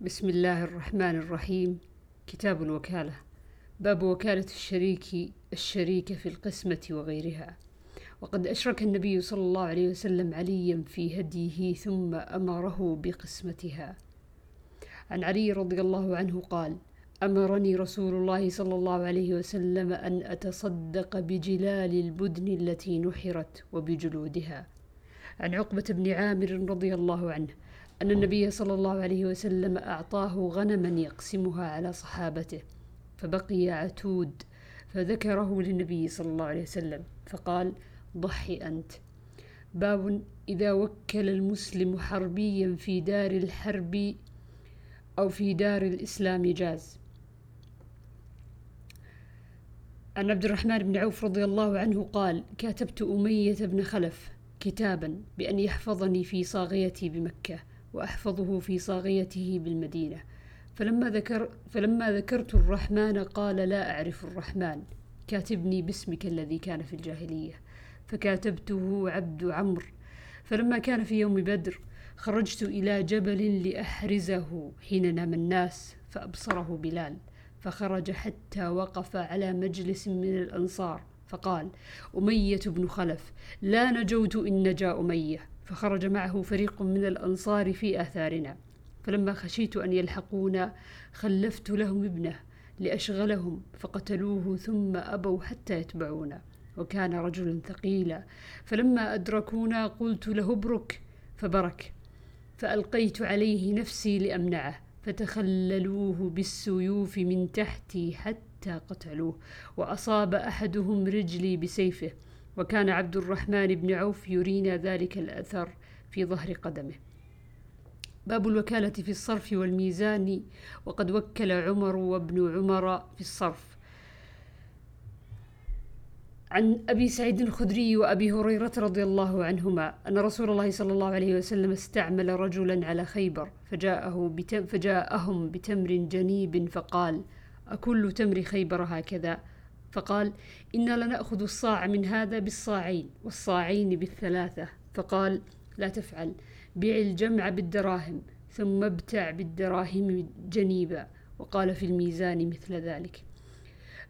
بسم الله الرحمن الرحيم كتاب الوكالة باب وكالة الشريك الشريك في القسمة وغيرها وقد أشرك النبي صلى الله عليه وسلم عليا في هديه ثم أمره بقسمتها عن علي رضي الله عنه قال أمرني رسول الله صلى الله عليه وسلم أن أتصدق بجلال البدن التي نحرت وبجلودها عن عقبة بن عامر رضي الله عنه أن النبي صلى الله عليه وسلم أعطاه غنما يقسمها على صحابته فبقي عتود فذكره للنبي صلى الله عليه وسلم فقال ضحي أنت. باب إذا وكل المسلم حربيا في دار الحرب أو في دار الإسلام جاز. عن عبد الرحمن بن عوف رضي الله عنه قال كاتبت أمية بن خلف كتابا بأن يحفظني في صاغيتي بمكة وأحفظه في صاغيته بالمدينة. فلما, ذكر فلما ذكرت الرحمن قال لا أعرف الرحمن كاتبني باسمك الذي كان في الجاهلية. فكاتبته عبد عمرو. فلما كان في يوم بدر خرجت إلى جبل لأحرزه حين نام الناس فأبصره بلال. فخرج حتى وقف على مجلس من الأنصار فقال أمية بن خلف لا نجوت إن نجا أمية. فخرج معه فريق من الأنصار في آثارنا. فلما خشيت أن يلحقونا خلفت لهم ابنه لأشغلهم فقتلوه ثم أبوا حتى يتبعونا وكان رجلا ثقيلا فلما أدركونا قلت له ابرك. فبرك. فألقيت عليه نفسي لأمنعه. فتخللوه بالسيوف من تحتي حتى قتلوه. وأصاب أحدهم رجلي بسيفه. وكان عبد الرحمن بن عوف يرينا ذلك الأثر في ظهر قدمه. باب الوكالة في الصرف والميزان وقد وكل عمر وابن عمر في الصرف. عن أبي سعيد الخدري وأبي هريرة رضي الله عنهما أن رسول الله صلى الله عليه وسلم استعمل رجلا على خيبر فجاءه بتم فجاءهم بتمر جنيب فقال أكل تمر خيبر هكذا؟ فقال إنا لنأخذ الصاع من هذا بالصاعين والصاعين بالثلاثة. فقال لا تفعل. بيع الجمع بالدراهم ثم ابتع بالدراهم جنيبا. وقال في الميزان مثل ذلك.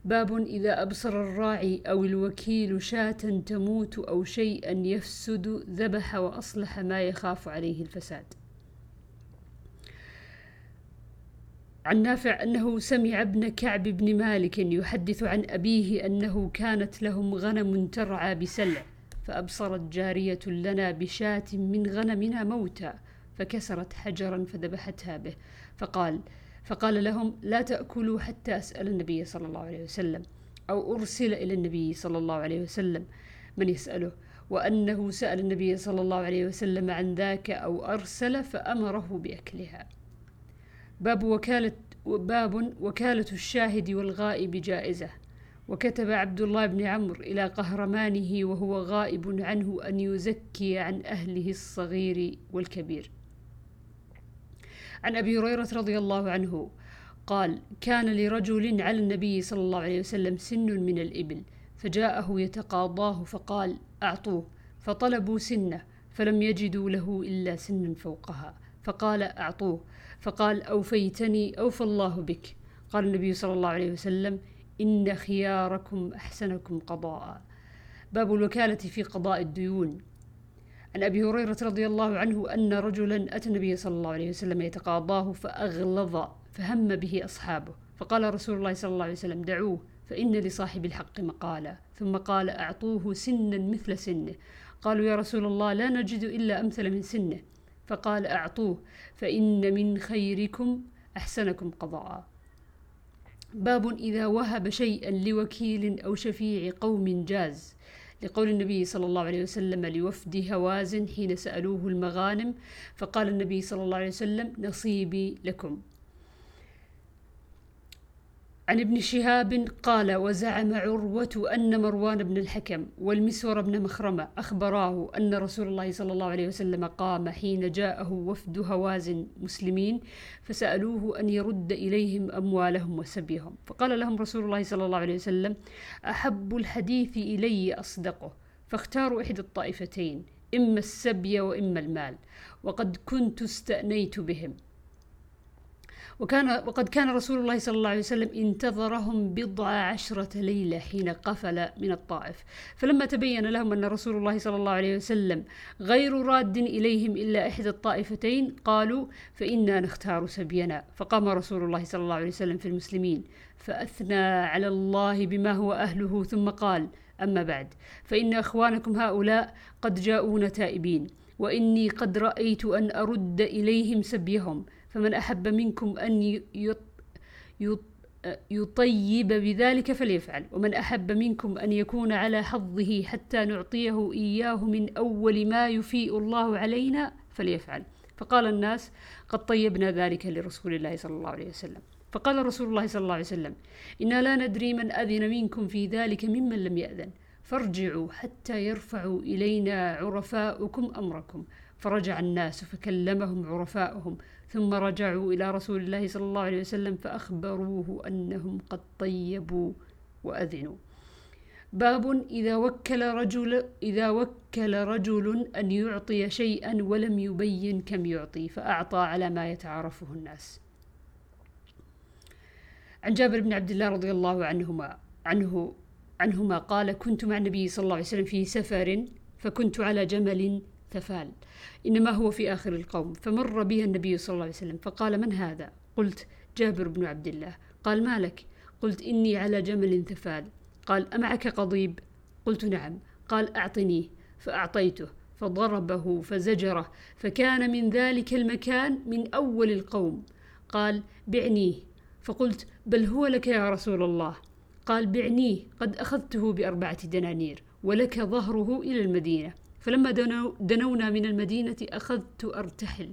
باب إذا أبصر الراعي أو الوكيل شاة تموت أو شيئا يفسد ذبح وأصلح ما يخاف عليه الفساد. عن نافع أنه سمع ابن كعب بن مالك يحدث عن أبيه أنه كانت لهم غنم ترعى بسلع فأبصرت جارية لنا بشاة من غنمنا موتى فكسرت حجرا فذبحتها به فقال فقال لهم لا تأكلوا حتى أسأل النبي صلى الله عليه وسلم أو أرسل إلى النبي صلى الله عليه وسلم من يسأله؟ وأنه سأل النبي صلى الله عليه وسلم عن ذاك أو أرسل فأمره بأكلها. باب وكالة باب وكالة الشاهد والغائب جائزة. وكتب عبد الله بن عمرو إلى قهرمانه وهو غائب عنه أن يزكي عن أهله الصغير والكبير. عن أبي هريرة رضي الله عنه قال كان لرجل على النبي صلى الله عليه وسلم سن من الإبل فجاءه يتقاضاه فقال أعطوه فطلبوا سنة فلم يجدوا له إلا سنا فوقها. فقال أعطوه فقال أوفيتني أوفى الله بك. قال النبي صلى الله عليه وسلم إن خياركم أحسنكم قضاء. باب الوكالة في قضاء الديون. عن أبي هريرة رضي الله عنه أن رجلا أتى النبي صلى الله عليه وسلم يتقاضاه فأغلظ فهم به أصحابه. فقال رسول الله صلى الله عليه وسلم دعوه فإن لصاحب الحق مقالا. ثم قال أعطوه سنا مثل سنه. قالوا يا رسول الله لا نجد إلا أمثل من سنه. فقال أعطوه فإن من خيركم أحسنكم قضاء. باب إذا وهب شيئا لوكيل أو شفيع قوم جاز. لقول النبي صلى الله عليه وسلم لوفد هوازن حين سألوه المغانم فقال النبي صلى الله عليه وسلم نصيبي لكم. عن ابن شهاب قال وزعم عروة أن مروان بن الحكم والمسور بن مخرمة أخبراه أن رسول الله صلى الله عليه وسلم قام حين جاءه وفد هوازن مسلمين فسألوه أن يرد إليهم أموالهم وسبيهم. فقال لهم رسول الله صلى الله عليه وسلم أحب الحديث إلي أصدقه فاختاروا إحدى الطائفتين إما السبي وإما المال وقد كنت استأنيت بهم. وكان وقد كان رسول الله صلى الله عليه وسلم انتظرهم بضع عشرة ليلة حين قفل من الطائف. فلما تبين لهم أن رسول الله صلى الله عليه وسلم غير راد إليهم إلا إحدى الطائفتين قالوا فإنا نختار سبينا. فقام رسول الله صلى الله عليه وسلم في المسلمين فأثنى على الله بما هو أهله ثم قال أما بعد فإن أخوانكم هؤلاء قد جاءون تائبين وإني قد رأيت أن أرد إليهم سبيهم. فمن أحب منكم أن يطيب بذلك فليفعل. ومن أحب منكم أن يكون على حظه حتى نعطيه إياه من أول ما يفيء الله علينا فليفعل. فقال الناس قد طيبنا ذلك لرسول الله صلى الله عليه وسلم. فقال رسول الله صلى الله عليه وسلم إنا لا ندري من أذن منكم في ذلك ممن لم يأذن. فارجعوا حتى يرفعوا إلينا عرفاؤكم أمركم. فرجع الناس فكلمهم عرفاؤهم ثم رجعوا إلى رسول الله صلى الله عليه وسلم فأخبروه أنهم قد طيبوا وأذنوا. باب إذا وكل رجل إذا وكل رجل أن يعطي شيئا ولم يبين كم يعطي فأعطى على ما يتعارفه الناس. عن جابر بن عبد الله رضي الله عنهما عنه عنهما قال كنت مع النبي صلى الله عليه وسلم في سفر فكنت على جمل ثفال إنما هو في آخر القوم فمر بي النبي صلى الله عليه وسلم فقال من هذا؟ قلت جابر بن عبد الله. قال ما لك؟ قلت إني على جمل ثفال قال أمعك قضيب؟ قلت نعم. قال أعطنيه فأعطيته فضربه فزجره فكان من ذلك المكان من أول القوم. قال بعنيه فقلت بل هو لك يا رسول الله. قال بعنيه قد أخذته بأربعة دنانير ولك ظهره إلى المدينة. فلما دنو دنونا من المدينة أخذت أرتحل.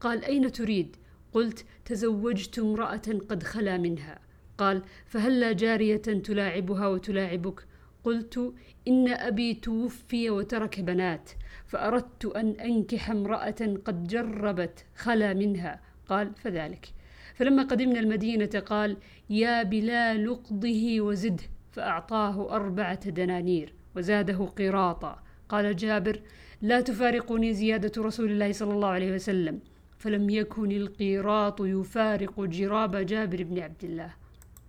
قال أين تريد؟ قلت تزوجت امرأة قد خلا منها. قال فهلا جارية تلاعبها وتلاعبك؟ قلت إن أبي توفي وترك بنات فأردت أن أنكح امرأة قد جربت خلا منها. قال فذلك. فلما قدمنا المدينة قال يا بلال اقضه وزده. فأعطاه أربعة دنانير وزاده قراطا. قال جابر لا تفارقني زيادة رسول الله صلى الله عليه وسلم. فلم يكن القيراط يفارق جراب جابر بن عبد الله.